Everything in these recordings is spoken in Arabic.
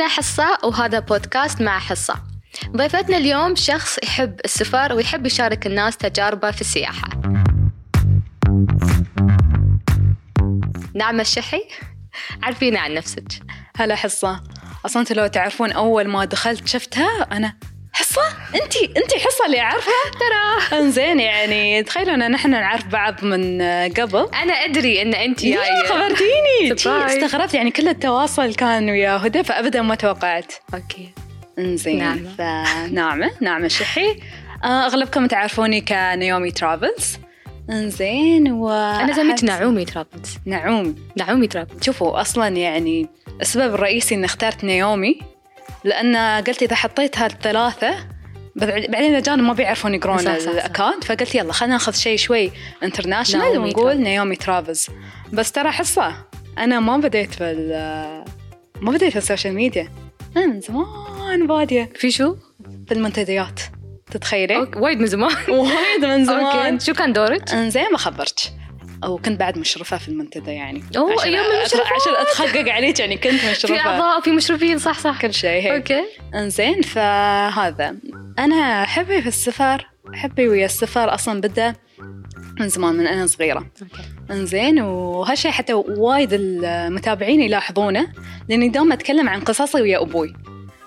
أنا حصة وهذا بودكاست مع حصة. ضيفتنا اليوم شخص يحب السفر ويحب يشارك الناس تجاربه في السياحة. نعمة الشحي عرفينا عن نفسك. هلا حصة. أصلا لو تعرفون أول ما دخلت شفتها أنا حصة؟ أنتي أنتي حصة اللي أعرفها؟ ترى. انزين يعني تخيلوا ان نحن نعرف بعض من قبل. أنا أدري إن أنت يا خبرتيني. استغربت يعني كل التواصل كان ويا هدى فابدا ما توقعت. okay. انزين. نعمة. فنعمة نعمة شحي. آه، أغلبكم تعرفوني ك Naomi Travels. انزين و أنا سميت Naomi Travels. نعوم. Naomi Travels. شوفوا أصلا يعني السبب الرئيسي إني اخترت Naomi لأن قلت إذا حطيت هالثلاثة بعد- بعدين الاجانب ما بيعرفون يقرون. ال account فقلت يلا خلينا ناخذ شيء شوي international ونقول. Naomi Travels بس ترى حصة أنا ما بديت بال ما بديت في ال social media أنا من زمان بادية في شو؟ في المنتديات تتخيلي؟ وايد من زمان وايد من زمان okay. شو كان دورك؟ انزين ما أو كنت بعد مشرفة في المنتدى يعني. عشان أيام أت- المشرفات. عشان أتحقق عليك يعني كنت في مشرفه أعضاء وفي مشرفين صح صح. كل شيء هيك. أوكي. إنزين فهذا. أنا حبي في السفر حبي ويا السفر أصلا بدأ من زمان من أنا صغيرة. أوكي. إنزين وهالشيء حتى وايد المتابعين يلاحظونه لأني دوم أتكلم عن قصصي ويا أبوي.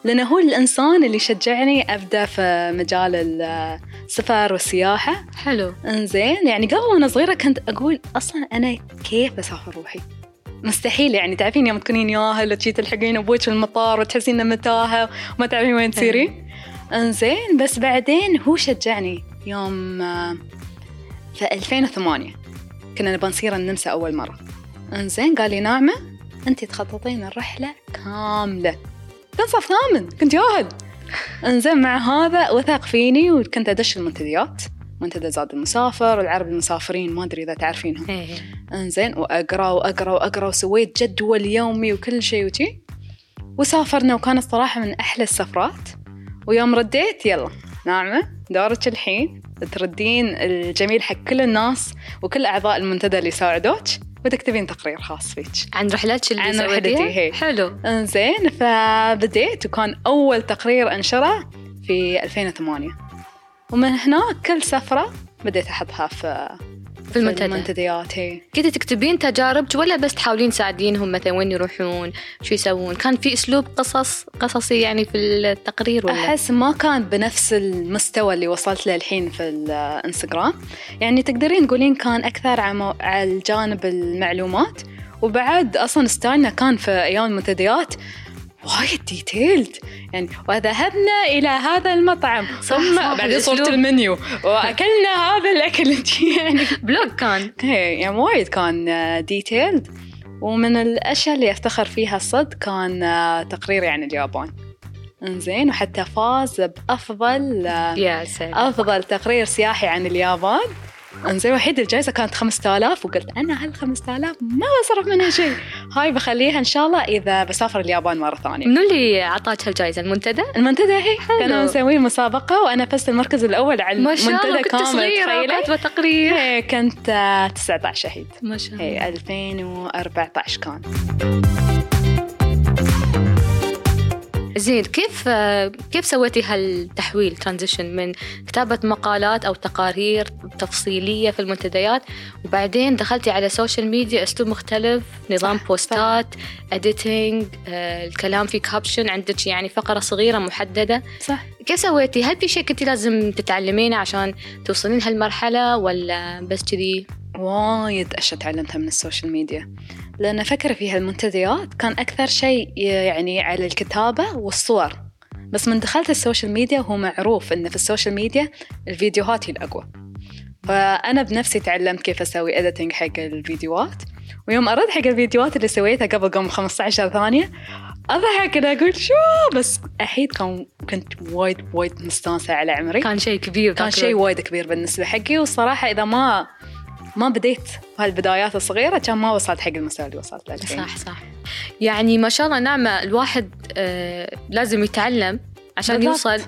لأنه هو الإنسان اللي شجعني أبدأ في مجال السفر والسياحة. حلو. إنزين يعني قبل وأنا صغيرة كنت أقول أصلا أنا كيف بسافر روحي؟ مستحيل يعني تعرفين يوم تكونين ياهل وتجي تلحقين أبوك في المطار وتحسين انه متاهة وما تعرفين وين تسيرين إنزين بس بعدين هو شجعني يوم آه، في 2008 كنا نبغى نصير النمسا أول مرة. إنزين قال لي ناعمه انت تخططين الرحلة كاملة. كنت صف ثامن كنت ياهل انزين مع هذا وثق فيني وكنت أدش المنتديات. منتدى زاد المسافر والعرب المسافرين ما أدري إذا تعرفينهم. إيه. انزين وأقرأ وأقرأ وأقرأ وسويت جدول يومي وكل شيء وشي. وسافرنا وكانت صراحة من أحلى السفرات. ويوم رديت يلا ناعمة دورك الحين تردين الجميل حق كل الناس وكل أعضاء المنتدى اللي ساعدوك وتكتبين تقرير خاص فيك عن رحلاتك اللي عن؟ رحلتي هي. حلو إنزين فبديت وكان أول تقرير أنشره في 2008 ومن هناك كل سفرة بديت أحطها في في المنتدى. المنتديات هي كنت تكتبين تجاربك ولا بس تحاولين تساعدينهم مثلا وين يروحون شو يسوون؟ كان في أسلوب قصص قصصي يعني في التقرير ولا؟ أحس ما كان بنفس المستوى اللي وصلت له الحين في الإنستغرام. يعني تقدرين تقولين كان أكثر على على الجانب المعلومات وبعد أصلا style نا كان في أيام المنتديات وايد detailed يعني وذهبنا إلى هذا المطعم. ثم بعدين صورة الأسلوب. المنيو. وأكلنا هذا الأكل. يعني blog كان. إيه، يعني وايد كان detailed ومن الأشياء اللي أفتخر فيها الصدق كان آه، تقريري عن اليابان. إنزين وحتى فاز بأفضل آه، يا سلام أفضل تقرير سياحي عن اليابان. انزين وأحيد الجائزة كانت 5000 وقلت أنا هال 5000 ما بصرف منها شيء. هاي بخليها إن شاء الله إذا بسافر اليابان مرة ثانية. منو اللي أعطاك هالجائزه المنتدى؟ المنتدى هي. كانوا مسوين مسابقة وأنا فزت المركز الأول على ما شاء الله المنتدى كنت كامل صغيرة كاتبه تقرير إيه، كنت آه، 19 أحيد. ما شاء الله. هي 2014 كان. زين كيف كيف سويتي هالتحويل transition من كتابة مقالات أو تقارير تفصيلية في المنتديات وبعدين دخلتي على ال social media أسلوب مختلف نظام صح، بوستات editing الكلام في caption عندك يعني فقرة صغيرة محددة صح كيف سويتي؟ هل في شيء كنتي لازم تتعلمينه عشان توصلين هالمرحلة ولا بس كذي؟ وايد اشياء تعلمتها من ال social media. لأن فكرة في هالمنتديات كان أكثر شيء يعني على الكتابة والصور. بس من دخلت ال social media هو معروف ان في ال social media الفيديوهات هي الأقوى. فأنا بنفسي تعلمت كيف أسوي editing حق الفيديوهات. ويوم أرد حق الفيديوهات اللي سويتها قبل قبل 15 ثانية أضحك أنا أقول شو؟ بس أحيد كان كنت وايد وايد مستانسة على عمري. كان شيء كبير كان شيء. وايد كبير بالنسبة حقي. والصراحة إذا ما ما بديت بهالبدايات الصغيرة كان ما وصلت حق المستوى اللي وصلت له صح صح. يعني ما شاء الله نعمة الواحد آه لازم يتعلم عشان بالضبط. يوصل.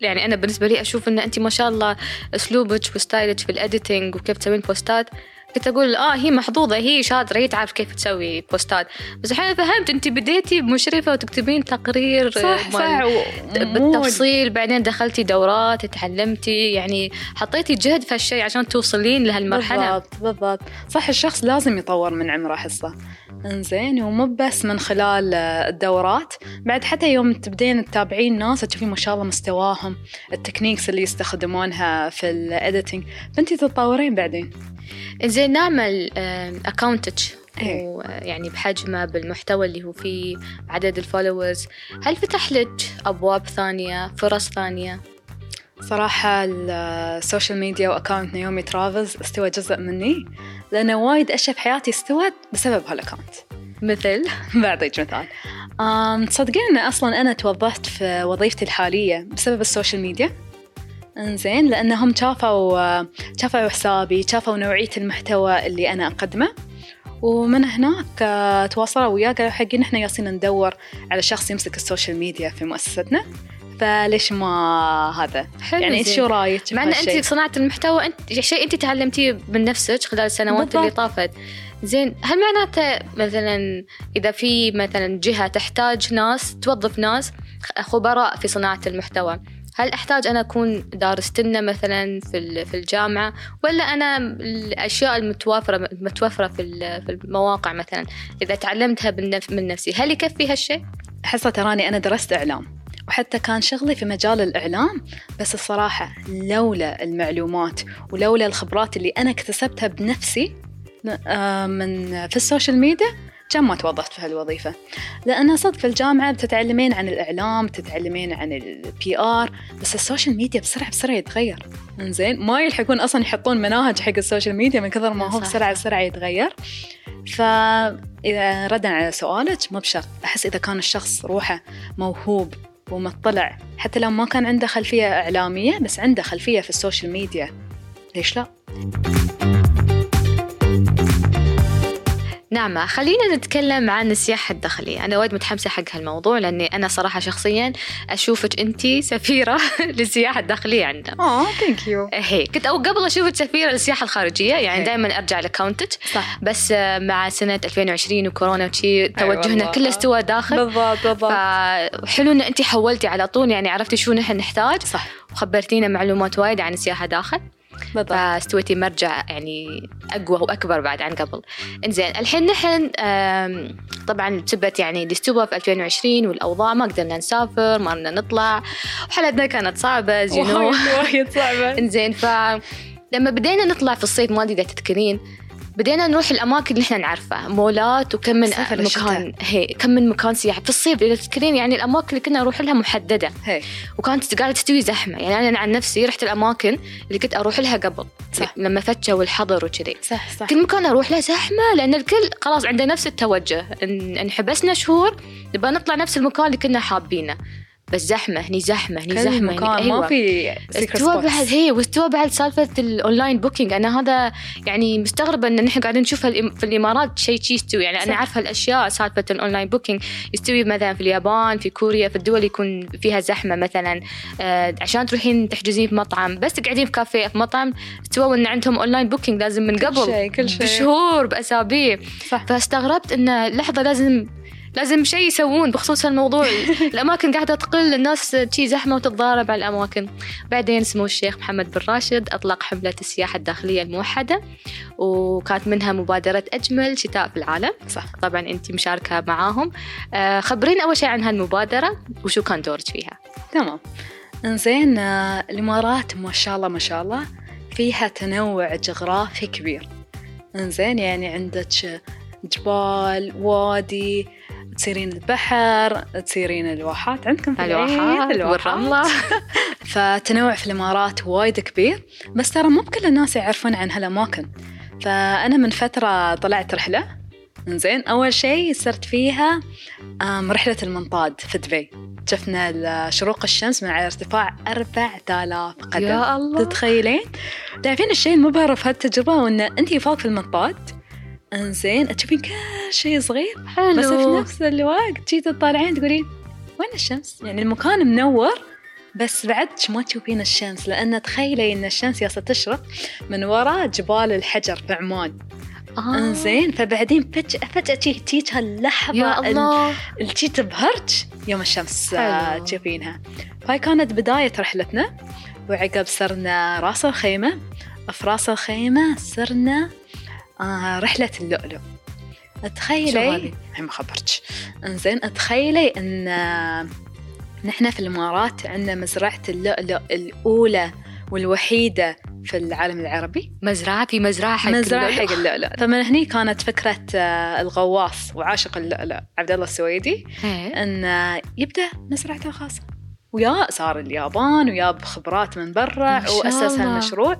يعني أنا بالنسبة لي أشوف إن انت ما شاء الله أسلوبك وستايلك في الإديتنج وكيف تسوين بوستات كنت أقول آه هي محظوظة هي شاطرة هي تعرف كيف تسوي بوستات. بس الحين فهمت أنت بديتي بمشرفه وتكتبين تقرير صح صح بالتفصيل بعدين دخلتي دورات تعلمتي يعني حطيتي جهد في هالشيء عشان توصلين لهالمرحلة. بالضبط بالضبط. صح الشخص لازم يطور من عمره حصه إنزين ومو بس من خلال الدورات. بعد حتى يوم تبدين تتابعين ناس تشوفين ما شاء الله مستواهم ال techniques اللي يستخدمونها في ال editing فانتي تتطورين بعدين. زين نعمة ال account ج إيه. يعني بحجمه بالمحتوى اللي هو فيه عدد ال followers هل فتح لك أبواب ثانية فرص ثانية؟ صراحة ال social media و account Naomi Travels استوى جزء مني لأنه وايد أشياء في حياتي استوت بسبب هال account مثل؟ بعطيك مثال. تصدقين أن أصلا أنا توظفت في وظيفتي الحالية بسبب ال social media انزين لأنهم شافوا شافوا حسابي شافوا نوعية المحتوى اللي أنا أقدمه ومن هناك آه، تواصلوا وياي قالوا حقي إحنا يالسين ندور على شخص يمسك ال social media في مؤسستنا فليش ما هذا حلو يعني انت. شو رأيك مع إن أنت؟ صناعة المحتوى انت شيء أنت تعلمتيه من نفسك خلال السنوات اللي. طافت زين هل معناته مثلا إذا في مثلا جهة تحتاج ناس توظف ناس خبراء في صناعة المحتوى هل أحتاج أنا أكون دارستنه مثلا في في الجامعة ولا أنا الأشياء المتوافره المتوفره في في المواقع مثلا إذا تعلمتها من نفسي هل يكفي هالشيء؟ حصة تراني أنا درست إعلام وحتى كان شغلي في مجال الإعلام بس الصراحة لولا المعلومات ولولا الخبرات اللي أنا اكتسبتها بنفسي آه، من في ال social media كان ما توظفت في هالوظيفة لأن صدق في الجامعة بتتعلمين عن الإعلام بتتعلمين عن ال PR بس ال social media بسرعة بسرعة يتغير إنزين ما يلحقون أصلا يحطون مناهج حق ال social media من كثر ما هو. بسرعة بسرعة يتغير فإذا ردا على سؤالك مو بشرط أحس إذا كان الشخص روحه موهوب ومطلع حتى لو ما كان عنده خلفية إعلامية بس عنده خلفية في ال social media ليش لا؟ نعم خلينا نتكلم عن السياحة الداخلية. أنا وايد متحمسة حق هالموضوع لأني أنا صراحة شخصيا أشوفك أنت سفيرة للسياحة الداخلية عندنا. آه thank you هي كنت أو قبل أشوفك سفيرة للسياحة الخارجية يعني هي. دائما أرجع ل account ج صح. بس آه، مع سنة 2020 وكورونا وشي توجهنا والله. كله استوى داخل. بالضبط بالضبط. فحلو إن انت حولتي على طول يعني عرفتي شو نحن نحتاج. صح. وخبرتينا معلومات وايد عن السياحة داخل. بالضبط. فاستويتي مرجع يعني أقوى وأكبر بعد عن قبل. إنزين الحين نحن طبعا بسبة يعني الاستوى في 2020 والأوضاع ما قدرنا نسافر ما قدرنا نطلع وحالتنا كانت صعبة know. وايد صعبة. إنزين ف لما بدينا نطلع في الصيف ما أدري إذا تذكرين بدينا نروح الأماكن اللي إحنا نعرفها مولات وكم من مكان هي كم من مكان سياحي في الصيف اذا تذكرين يعني الأماكن اللي كنا نروح لها محددة. هي. وكانت قاعدة تستوي زحمة. يعني أنا عن نفسي رحت الأماكن اللي كنت أروح لها قبل. صح. لما فتشوا الحظر وكذي. صح صح. كل مكان أروح له زحمة لأن الكل خلاص عنده نفس التوجه. ان إن حبسنا شهور نبغى نطلع نفس المكان اللي كنا حابينه. بس زحمة هني زحمة هني كل زحمة مكان هني ما في secret استوى. بعد هي واستوى بعد سالفة ال online booking أنا هذا يعني مستغربة إن نحن قاعدين نشوف في الإمارات شيء شي يستوي يعني أنا صح. عارفة الاشياء سالفة ال online booking يستوي مثلا في اليابان في كوريا في الدول يكون فيها زحمة مثلا آه عشان تروحين تحجزين في مطعم بس تقعدين في كافيه في مطعم استوى إن عندهم online booking لازم من كل قبل شيء كل شيء بشهور بأسابيع صح فاستغربت انه لحظة لازم لازم شيء يسوون بخصوص الموضوع. الأماكن قاعدة تقل الناس شي زحمة وتتضارب على الأماكن. بعدين سمو الشيخ محمد بن راشد أطلق حملة السياحة الداخلية الموحدة وكانت منها مبادرة أجمل شتاء في العالم. صح. طبعا انت مشاركة معاهم. آه، خبرين أول شيء عن هالمبادرة وشو كان دورك فيها؟ تمام. إنزين آه، الإمارات ما شاء الله ما شاء الله فيها تنوع جغرافي كبير. إنزين يعني عندك جبال وادي تسيرين البحر تسيرين الواحات. عندكم في العين الواحات والرملة. فتنوع في الإمارات وايد كبير بس ترى مو بكل الناس يعرفون عن هالأماكن. فأنا من فترة طلعت رحلة. زين أول شيء صرت فيها آم، رحلة المنطاد في دبي. شفنا شروق الشمس من على ارتفاع 4000 قدم. يا الله. تتخيلين؟ تعرفين الشيء المبهر في هالتجربة؟ وإن انت فوق في المنطاد انزين تشوفين كل شيء صغير بس في حلو. نفس الوقت جيت تطالعين تقولين وين الشمس؟ يعني المكان منور بس بعد ما تشوفين الشمس لأن تخيلي إن الشمس ياسا تشرق من وراء جبال الحجر في عمان. آه. انزين فبعدين فجأة فجأة تجي تجيك هاللحظة يا الله. اللي تجي تبهرج يوم الشمس آه، حلو. تشوفينها. فهاي كانت بداية رحلتنا. وعقب صرنا راس الخيمة في راس الخيمة صرنا آه رحلة اللؤلؤ. تخيلي ما خبرتش. إنزين تخيلي إن آه، نحن في الإمارات عندنا مزرعة اللؤلؤ الأولى والوحيدة في العالم العربي. مزرعة في مزرعة حق مزرعة اللؤلؤ. حق اللؤلؤ. فمن هني كانت فكرة آه، الغواص وعاشق اللؤلؤ عبد الله السويدي. إيه. إن آه، يبدأ مزرعته الخاصة. ويا سار اليابان وياب خبرات من برا وأسس. هالمشروع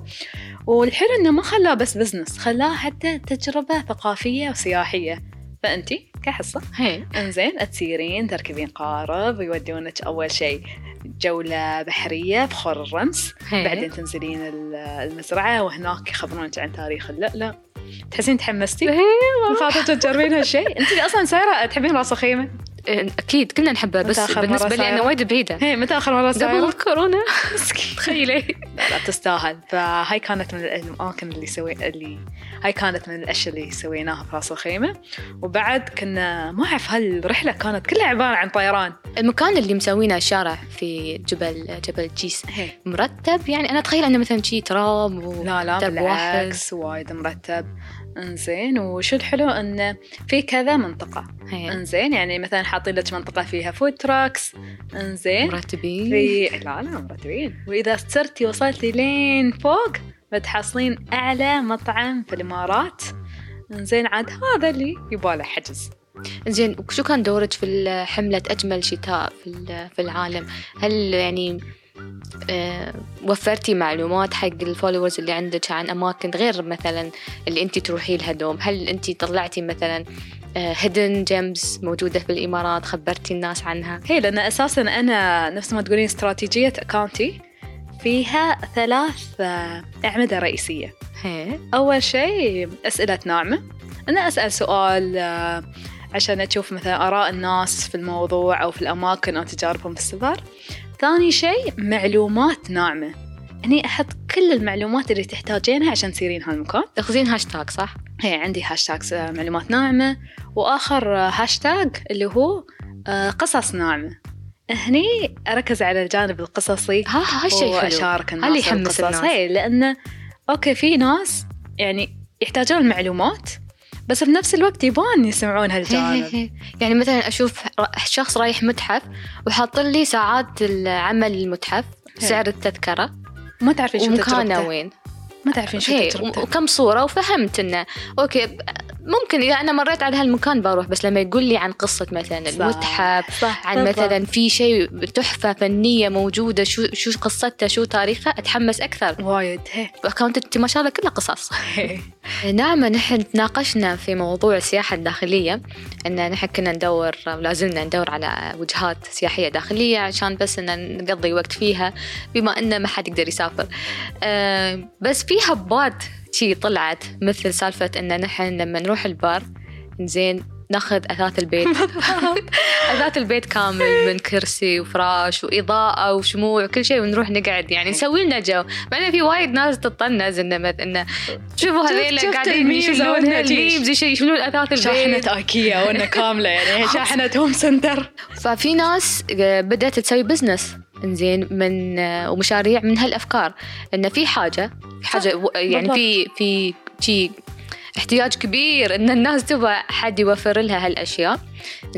والحلو إنه ما خلاه بس business خلاه حتى تجربة ثقافية وسياحية فانتي كحصة إيه. إنزين تسيرين تركبين قارب ويودونك أول شيء جولة بحرية بخور الرمس إيه. بعدين تنزلين ال- المزرعة وهناك يخبرونك عن تاريخ اللؤلؤ تحسين تحمستي؟ إيه، خاطر تجربين هالشيء؟ انت أصلا سايرة تحبين راس الخيمة؟ إيه، أكيد كلنا نحبها بس مرة لي أنا؟ وايد بعيدة. هي متى آخر مرة قبل سايرة؟ الكورونا. تخيلي. لا لا تستاهل. فهاي كانت من الاماكن اللي سوي اللي هاي كانت من الأشياء اللي سويناها في راس الخيمة. وبعد كنا ما أعرف هالرحلة كانت كلها عبارة عن طيران. المكان اللي مسوينه الشارع في جبل جبل جيس هي. مرتب؟ يعني أنا أتخيل أنه مثلا شي تراب و... لا لا. بالعكس وايد مرتب. انزين وشو الحلو؟ انه في كذا منطقة. هي. إنزين يعني مثلا حاطين لك منطقة فيها food trucks إنزين. مرتبين. في لا لا مرتبين. وإذا سرتي وصلتي لين فوق بتحصلين أعلى مطعم في الإمارات. إنزين عاد هذا اللي يباله حجز. زين وشو كان دورك في حملة أجمل شتاء في ال- في العالم؟ هل يعني وفرتي معلومات حق ال followers اللي عندك عن أماكن غير مثلا اللي أنت تروحي لها دوم؟ هل أنت طلعتي مثلا hidden gems موجودة في الإمارات خبرتي الناس عنها؟ هي لأن أساسا أنا نفس ما تقولين استراتيجية account ي فيها ثلاث آه، أعمدة رئيسية هي أول شيء أسئلة ناعمة أنا أسأل سؤال آه، عشان أشوف مثلا آراء الناس في الموضوع أو في الأماكن أو تجاربهم في السفر ثاني شيء معلومات ناعمة هني أحط كل المعلومات اللي تحتاجينها عشان تسيرين هالمكان تاخذين هاشتاج صح؟ هي عندي هاشتاج آه، معلومات ناعمة وآخر آه، هاشتاج اللي هو آه، قصص ناعمة هني أركز على الجانب القصصي ها هالشيء حلو وأشارك الناس اللي يحمس القصص. الناس. هي لأنه okay في ناس يعني يحتاجون المعلومات بس بنفس الوقت يبون يسمعون هالجانب. يعني مثلا أشوف ر- شخص رايح متحف وحاط لي ساعات العمل المتحف. سعر التذكرة ما تعرفين شو تجربته وين ما تعرفين شو تجربته وكم صورة وفهمت إنه okay ب- ممكن إذا أنا مريت على هالمكان بروح بس لما يقول لي عن قصة مثلا صح، المتحف صح عن بالضبط. مثلا في شيء تحفة فنية موجودة شو شو قصتها شو تاريخها أتحمس أكثر. وايد أكونت أنت ما شاء الله كلها قصص. نعم نحن تناقشنا في موضوع السياحة الداخلية أن نحن كنا ندور ولا زلنا ندور على وجهات سياحية داخلية عشان بس أن نقضي وقت فيها بما أن ما حد يقدر يسافر. أه بس في هبات شي طلعت مثل سالفة أن نحن لما نروح البار زين ناخذ أثاث البيت. أثاث البيت كامل من كرسي وفراش وإضاءة وشموع وكل شيء ونروح نقعد يعني نسوي لنا جو. بعدين في وايد ناس تطنز إنه مث- إنه شوفوا هذيلا قاعدين يشيلون. ال memes يشي- يشيلون أثاث البيت. شاحنة أيكيا وأنا كاملة يعني شاحنة هوم سنتر ففي ناس آه، بدأت تسوي business إنزين من ومشاريع من هالأفكار. إن في حاجة حاجة يعني في في شي احتياج كبير إن الناس تبغى حد يوفر لها هالأشياء.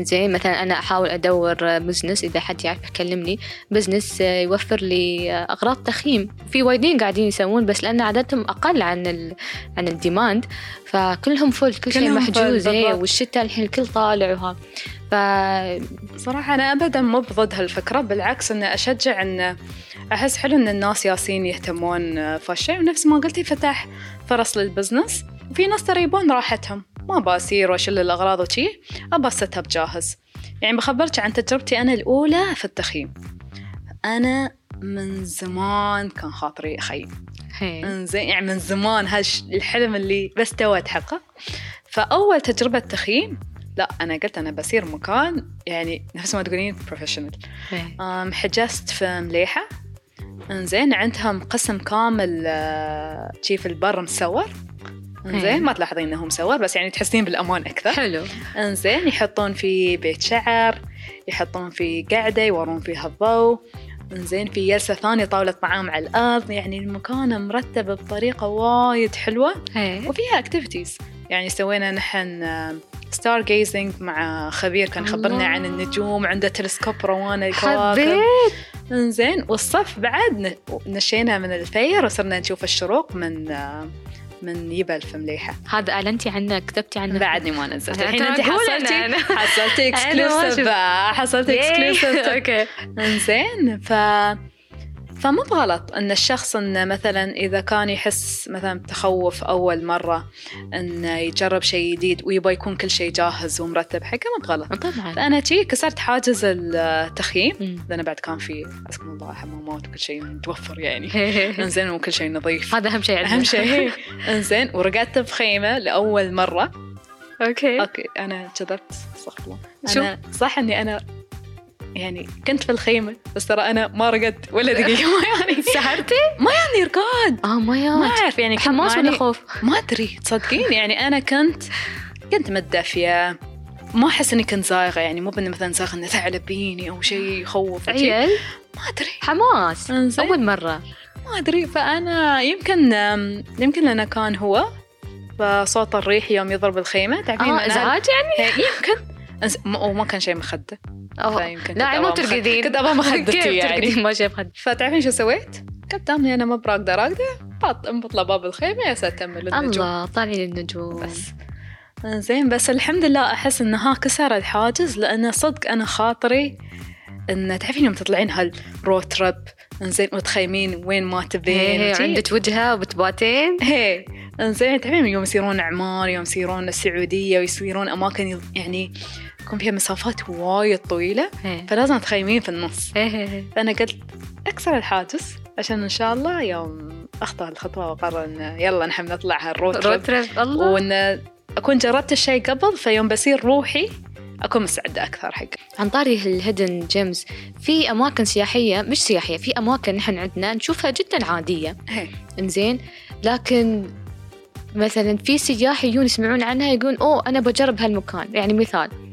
زين مثلا أنا أحاول أدور business إذا حد يعرف يكلمني business يوفر لي أغراض تخييم. في وايدين قاعدين يسوون بس لأن عددهم أقل عن ال... عن ال demand فكلهم فل كل شيء محجوز بالضبط. والشتاء الحين الكل طالع وها. ف صراحة أنا أبدا مو بضد هالفكرة بالعكس أن أشجع أن أحس حلو أن الناس يالسين يهتمون في هالشيء. ونفس ما قلتي فتح فرص لل business وفي ناس ترى يبون راحتهم. ما بسير واشيل الأغراض وشي. أبى ال setup جاهز يعني بخبرك عن تجربتي أنا الأولى في التخييم. أنا من زمان كان خاطري أخيم هي. انزين يعني من زمان هالش الحلم اللي بس تو اتحقق فأول تجربة تخييم لا أنا قلت أنا بسير مكان يعني نفس ما تقولين professional. حجزت في مليحة. إنزين عندهم قسم كامل آه، شي في البر مسور. إنزين ما تلاحظين انه مسور بس يعني تحسين بالأمان أكثر. حلو. إنزين يحطون فيه بيت شعر يحطون فيه قعدة يورون فيها الضوء. إنزين في جلسة ثانية طاولة طعام على الأرض يعني المكان مرتب بطريقة وايد حلوة. إيه. وفيها activities يعني سوينا نحن stargazing مع خبير كان يخبرنا الله. عن النجوم عنده تلسكوب روانا الكواكب حبيت. إنزين والصف بعد نشينا من الفير وصرنا نشوف الشروق من آه، من يبل في مليحة. هذا أعلنتي عنه كتبتي عنه بعدني ما نزلت. الحين أنت حصلتي. حصلتي exclusive. حصلتي exclusive okay. إنزين ف فمو بغلط أن الشخص إنه مثلا إذا كان يحس مثلا بتخوف أول مرة إنه يجرب شيء جديد ويبغى يكون كل شيء جاهز ومرتب حقه مو بغلط. طبعا. فأنا شي كسرت حاجز التخييم. لأنه بعد كان في عزكم الله حمامات وكل شيء متوفر يعني. هذا إنزين وكل شيء نظيف. أهم شيء عندنا. أهم شيء. إنزين ورقدت بخيمة لأول مرة. okay. okay أنا كذبت استغفر الله. شو؟ صح إني أنا يعني كنت في الخيمة بس ترى أنا ما رقدت ولا دقيقة. ما يعني سهرتي؟ ما يعني رقاد. آه ما ما يات أعرف يعني حماس ولا خوف؟ ما أدري تصدقين يعني أنا كنت كنت متدفيه ما أحس إني كنت زايغة يعني مو بإني مثلا زايغة انه ثعلب بيني أو شيء يخوف شيء. عيل ما أدري. حماس. إنزين. أول مرة. ما أدري فأنا يمكن يمكن لأنه كان هو فصوت الريح يوم يضرب الخيمة. تعرفين أنا- إزعاج يعني؟ إيه، يمكن. ما- وما كان شيء مخده. فيمكن لا مو ترقدين. كنت أبغى مخدتي يعني. ترقدين؟ ما شايف خد فتعرفين شو سويت؟ كنت دامني أنا ما براقدة راقدة بط بطلع باب الخيمة يا ساتم النجوم. الله طالعين النجوم. بس. زين بس الحمد لله أحس انها كسر الحاجز لأن صدق أنا خاطري إن تعرفين يوم تطلعين هالرو ترب إنزين وتخيمين وين ما تبين. عندك وجهة وبتباتين هي. إنزين تعرفين يوم يصيرون أعمار يوم يصيرون السعودية ويصيرون أماكن يعني يكون فيها مسافات وايد طويلة هي. فلازم تخيمين في النص هي هي هي. فانا قلت أكسر الحاجز عشان إن شاء الله يوم أخطي الخطوة وأقرر إن يلا نحن نطلع هال ro- road trip trip الله وإن أكون جربت الشيء قبل فيوم بصير روحي أكون مستعدة أكثر حق عن طاري ال hidden gems في أماكن سياحية مش سياحية في أماكن نحن عندنا نشوفها جدا عادية. إنزين لكن مثلا في سياح يجون يسمعون عنها يقولون أوه أنا بجرب هالمكان يعني مثال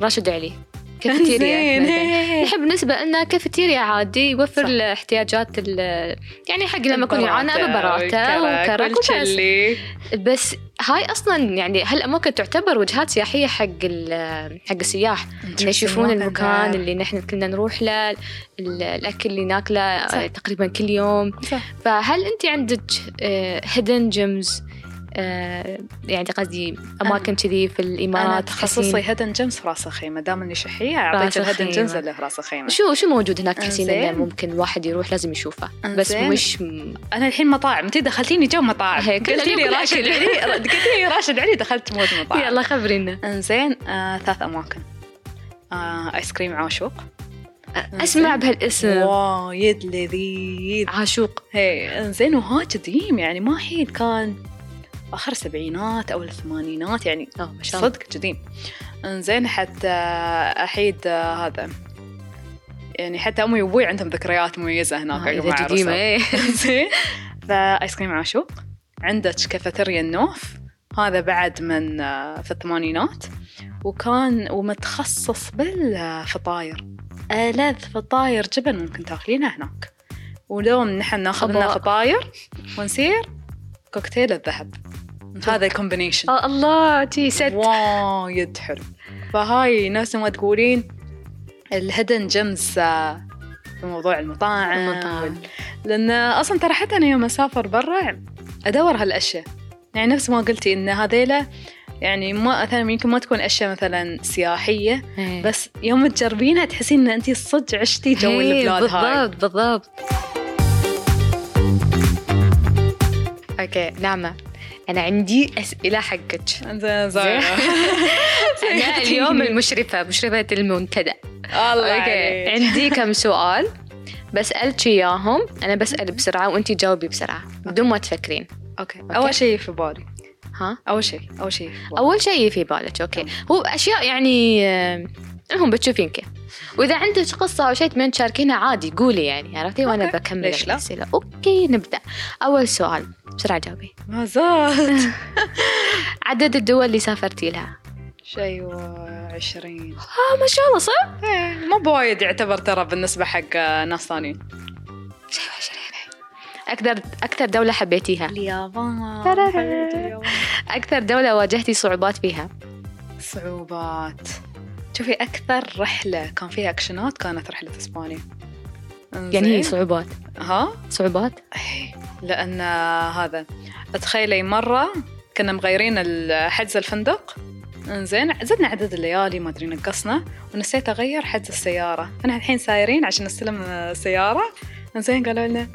راشد علي كافيتيريا. هي. نحن بالنسبة لنا كافيتيريا عادي يوفر صح. الاحتياجات ال- يعني حق لما يكون ببراتا والكرك وكرك وبس. بس هاي أصلا يعني هالاماكن تعتبر وجهات سياحية حق حق السياح يشوفون المكان اللي نحن كنا نروح له ال- الأكل اللي ناكله صح. آه، تقريبا كل يوم صح. فهل أنت عندك hidden gems يعني قصدي أماكن كذي في الإمارات تخصصي gems في راس الخيمه دام إني شحيه أعطيك الخيمة. gems اللي في راس الخيمه شو شو موجود هناك تحسين انه. ممكن الواحد يروح لازم يشوفه. بس. مش م- أنا الحين مطاعم. انت دخلتيني جو مطاعم. قلتي لي راشد. علي قلتي لي راشد علي دخلت مود مطاعم. يلا خبرينا. إنزين آه ثلاث أماكن. آه آيس كريم عاشوق. أسمع بهالاسم. وايد لذيذ. عاشوق. هي إنزين وها قديم يعني ما حيل كان آخر السبعينات أو الثمانينات يعني آه ما شاء الله صدق قديم إنزين حتى أحيد آه، هذا. يعني حتى أمي وأبوي عندهم ذكريات مميزة هناك آه، جماعة قديمه. إيه. فآيس كريم عاشوق عندك كافيتيريا النوف. هذا بعد من آه، في الثمانينات. وكان ومتخصص بالفطاير. ألذ فطاير جبن ممكن تاكلينها هناك. ولوم نحن ناخذ لنا. فطاير ونصير كوكتيل الذهب. هذا combination آه الله taste وايد حلو. فهاي نفس ما تقولين ال hidden gems في موضوع المطاعم. المطاعم. لأن أصلا ترى حتى أنا يوم أسافر برا أدور هالأشياء. يعني نفس ما قلتي إن هذيلا يعني ما مثلا يمكن ما تكون أشياء مثلا سياحية إيه. بس يوم تجربينها تحسين إن انت صدق عشتي جو إيه، البلاد هاي. بالضبط بالضبط. okay ناعمة. أنا عندي أسئلة حقك. أنا اليوم المشرفة مشرفة المنتدى. الله. عندي كم سؤال بسألك إياهم أنا بسأل بسرعة وأنتي جاوبي بسرعة بدون ما تفكرين. okay. أول شيء في بالي. ها؟ أول شيء أول شيء. أول شيء في بالك okay. هو أشياء يعني المهم بتشوفين كيف وإذا عندك قصة أو شيء تبين تشاركينها عادي قولي يعني عرفتي؟ وأنا. بكمل ليش لا؟ الأسئلة. okay نبدأ. أول سؤال بسرعة جاوبي ما زال. عدد الدول اللي سافرتي لها؟ شيء وعشرين. آه ما شاء الله صح؟ إيه، مو بوايد يعتبر ترى بالنسبة حق ناس ثانيين شيء وعشرين. أكثر أكثر دولة حبيتيها؟ اليابان. أكثر دولة واجهتي صعوبات فيها؟ صعوبات. شوفي أكثر رحلة كان فيها أكشنات كانت رحلة إسبانيا يعني هي صعوبات. ها؟ صعوبات؟ إيه، لأن هذا تخيلي مرة كنا مغيرين حجز الفندق. إنزين زدنا عدد الليالي ما أدري نقصنا ونسيت أغير حجز السيارة. أنا الحين سايرين عشان نستلم السياره إنزين قالوا لنا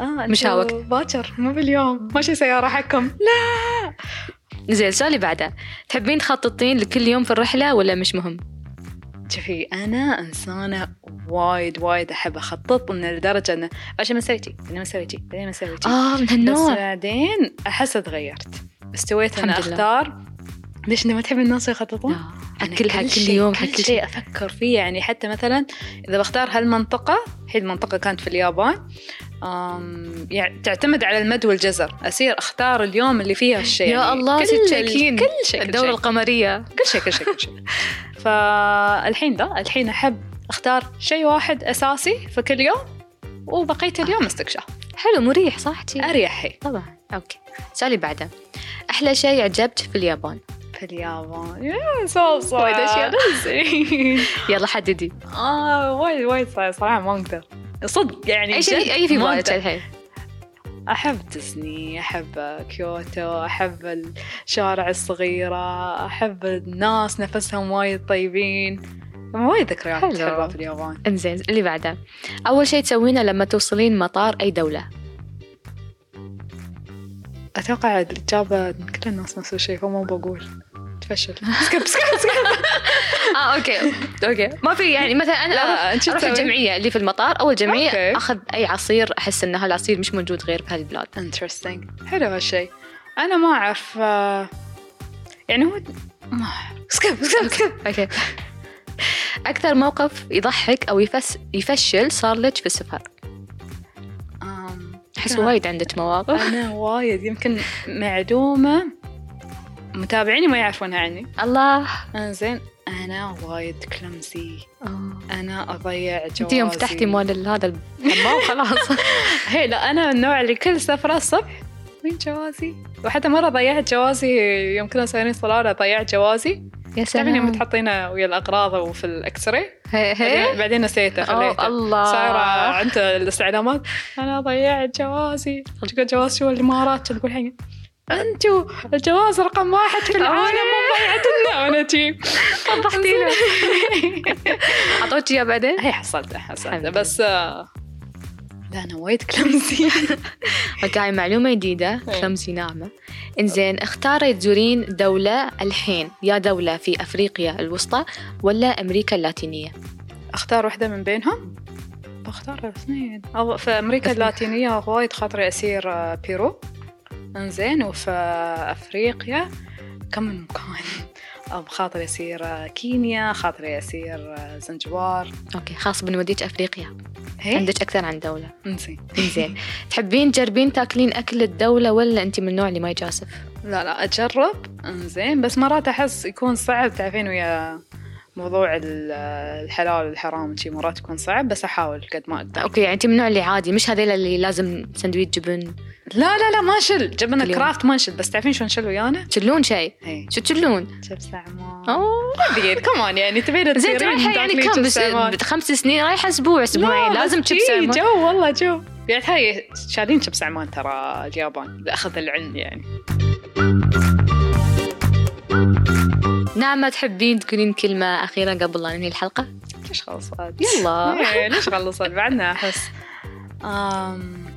آه مش. باكر مو باليوم. ماشي سيارة حقكم. لا! زين السؤال اللي بعده. تحبين تخططين لكل يوم في الرحلة ولا مش مهم؟ شوفي أنا إنسانة وايد وايد أحب أخطط ان لدرجة إنه عشان ما شي بعدين ما شي بعدين ما أسوي شي آه من بس هالنوع بعدين أحس تغيرت. استويت لله. أختار. ليش انت ما تحب الناس يخططون؟ أنا اكلها كل يوم كل حق كل شيء أفكر فيه. يعني حتى مثلا إذا بختار هالمنطقة الحين المنطقة كانت في اليابان. يعني تعتمد على المد والجزر. أصير أختار اليوم اللي فيها الشيء يا يعني الله كل شيء كل شيء القمرية. كل شيء كل شيء كل شيء. فالحين لا الحين أحب أختار شيء واحد أساسي في كل يوم وبقية اليوم استكشاف. حلو مريح صح؟ أريح شيء طبعا. okay. السؤال اللي بعده. أحلى شيء عجبك في اليابان؟ في اليابان. يا صوص وايد أشياء. يلا حددي. آه وايد وايد صراحة- صراحة ما أقدر. صدق يعني أي شيء أي في بالك. الحين أحب ديزني أحب كيوتو أحب الشوارع الصغيرة أحب الناس نفسهم وايد طيبين. وايد ذكريات حلو. حلوة في اليابان. إنزين اللي بعده. أول شيء تسوينه لما توصلين مطار أي دولة. أتوقع الإجابة كل الناس نفس الشيء فما بقول. تفشل. سكب سكب سكب آه أوكي. أوكي. ما في يعني مثلا أنا لا، أروح؟ الجمعية اللي في المطار. أول جمعية okay. أخذ أي عصير أحس ان هالعصير مش موجود غير بهالبلاد interesting. حلو هالشيء. أنا ما أعرف آه، يعني هو ما skip skip okay. أكثر موقف يضحك أو يفس يفشل صار لك في السفر. لا. وايد عندك مواقف. أنا وايد يمكن معدومة. متابعيني ما يعرفونها عني. الله. أنزين أنا وايد clumsy آه. أنا أضيع جوازي أنت يوم فتحتي مال هذا الحمام خلاص هي لا أنا من النوع اللي كل سفرة الصبح وين جوازي؟ وحتى مرة ضيعت جوازي يوم كنا سايرين صلاله ضيعت جوازي. يا تعرفين يوم سلام. تحطينه ويا الأغراض وفي ال X-ray؟ بعدين, نسيته خليته الله. صايرة عند الاستعلامات؟ أنا ضيعت جوازي. تقول جواز؟ شو الإمارات؟ تقول حين أنتوا الجواز رقم واحد في العالم مو ضيعتنا وأنا تي وضحتي له أعطوك إياه بعدين؟ هي حصلته حصلته. بس لا أنا وايد كلمزي أوكي هاي معلومة جديدة إيه. clumsy ناعمة. إنزين اختاري تزورين دولة الحين يا دولة في أفريقيا الوسطى ولا أمريكا اللاتينية؟ أختار واحدة من بينهم؟ بختار الاثنين أو في أمريكا أثنين. اللاتينية وايد خاطري أسير آه، بيرو. إنزين وفي أفريقيا كم من مكان؟ بخاطري أسير آه، كينيا خاطري أسير آه، زنجبار. okay خلاص بنوديك أفريقيا. هي عندك أكثر عن دولة. إنزين. إنزين. تحبين تجربين تاكلين أكل الدولة ولا أنت من النوع اللي ما يجازف لا لا أجرب. إنزين. بس مرات أحس يكون صعب تعرفين ويا موضوع ال- الحلال والحرام شي مرات يكون صعب بس أحاول قد ما أقدر. okay يعني أنت من النوع اللي عادي مش هذيلا اللي لازم سندويش جبن؟ لا لا لا ما نشل جبن. الكرافت ما نشل بس تعرفين شو نشل ويانا؟ تشلون شيء هي شو تشلون؟ شيبس عمان أوه. كمان يعني تبين زين انت رايحة يعني كم؟ بس خمس سنين رايحة أسبوع أسبوعين لازم شيبس عمان. جو والله جو. يعني هاي شارين شيبس عمان ترى اليابان لأخذ العلم يعني. نعمة تحبين تقولين كلمة أخيرة قبل لا ننهي الحلقة؟ ليش خلصت؟ يلا ليش خلصت بعدنا أحس أم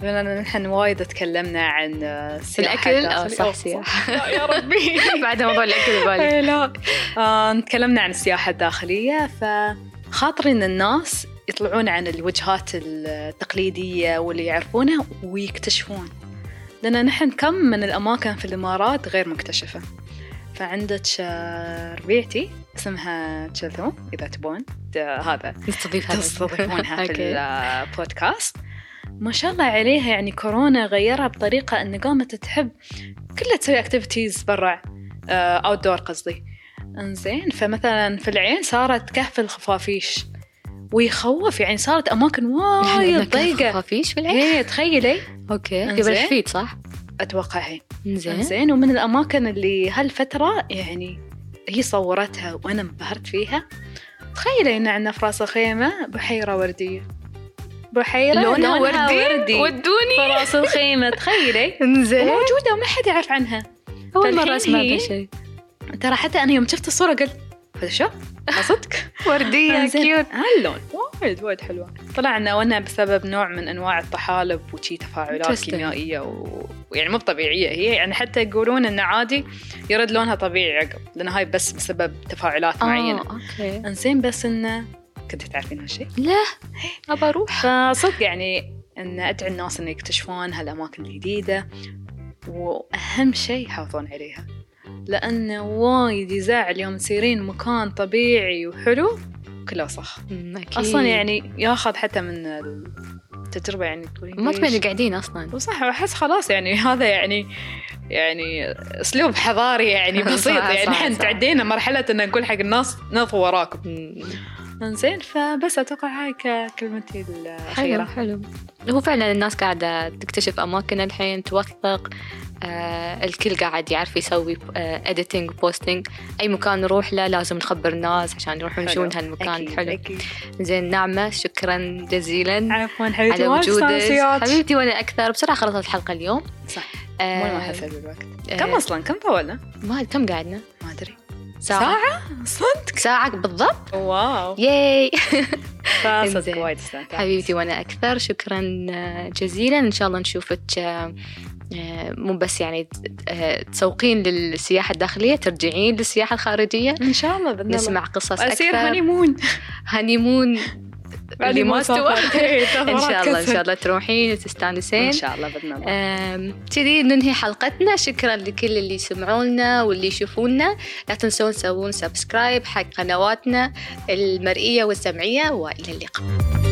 بما أن نحن وايد تكلمنا عن السياحة الأكل؟ آه، الداخلية. صح، سياحة. يا ربي بعد موضوع الأكل بالي إيه، لا آه، تكلمنا عن السياحة الداخلية فخاطري إن الناس يطلعون عن الوجهات التقليدية واللي يعرفونها ويكتشفون لأن نحن كم من الأماكن في الإمارات غير مكتشفة فعندك آه، ربيعتي اسمها تشلثوم إذا تبون. آه، هذا. نستضيفها تستضيفونها في. البودكاست. ما شاء الله عليها يعني كورونا غيرها بطريقة إن قامت تحب كلها تسوي activities برا outdoor قصدي. إنزين فمثلا في العين صارت كهف الخفافيش. ويخوف يعني صارت أماكن وايد ضيقة. خفافيش في العين؟ هي تخيلي. okay. قبل صح؟ أتوقع هي زين. زين ومن الأماكن اللي هالفترة يعني هي صورتها وأنا انبهرت فيها تخيلي إن عندنا في راس الخيمه بحيرة وردية. بحيرة لونها وردي وردي. في ودوني. راس الخيمه تخيلي. إنزين. وموجودة وما حد يعرف عنها. أول مرة فالحين أسمع هي- هذا الشيء. ترى حتى أنا يوم شفت الصورة قلت هذا شو؟ صدق؟ وردية. cute هاللون وايد وايد حلوة. طلع انه انها بسبب نوع من أنواع الطحالب وشي تفاعلات. كيميائية و... ويعني مو طبيعيه هي يعني حتى يقولون إنه عادي يرد لونها طبيعي عقب لأن هاي بس بسبب تفاعلات معينة. okay. إنزين بس انه كنت تعرفين هالشيء لا أبى أروح. فصدق يعني إن أدعي الناس إن يكتشفون هالأماكن الجديدة وأهم شيء يحافظون عليها. لأنه وايد يزعل يوم تسيرين مكان طبيعي وحلو. كله أمم، أكيد. أصلا يعني ياخذ حتى من التجربة يعني تقولين ما؟ تبين قاعدين أصلا. وصح أحس خلاص يعني هذا يعني يعني أسلوب حضاري يعني صح، بسيط يعني. صح، إحنا صح. تعدينا مرحلة إن نقول حق الناس نضوا وراكم انزين فبس أتوقع هاي كلمتي حلو الأخيرة. حلو هو فعلا الناس قاعدة تكتشف أماكن الحين توثق آه الكل قاعد يعرف يسوي editing posting أي مكان نروح له لازم نخبر الناس عشان يروحون حلو. يشوفون هالمكان. أكيد، حلو. أكيد. زين نعمة شكرا جزيلا عفوا حبيبتي على وجودك. حبيبتي وأنا أكثر. بسرعة خلصت الحلقة اليوم. صح. آه مو ما حسب بالوقت. آه، كم أصلا؟ كم طولنا؟ ما كم قعدنا؟ ما أدري. ساعة. ساعة؟ صدق؟ ساعة بالضبط. wow. yay. فصدق إنزين. وايد استمتعت حبيبتي وأنا أكثر. شكرا جزيلا. إن شاء الله نشوفك آه، آه، مو بس يعني آه، تسوقين للسياحة الداخلية ترجعين للسياحة الخارجية. إن شاء الله الله. نسمع قصص اصير أكثر. honeymoon. honeymoon. اللي ما استوى. إيه، إن شاء الله إن شاء الله تروحين وتستانسين. إن شاء الله بإذن الله. كذي ننهي حلقتنا. شكرا لكل اللي يسمعونا واللي يشوفونا. لا تنسون تسوون subscribe حق قنواتنا المرئية والسمعية وإلى اللقاء.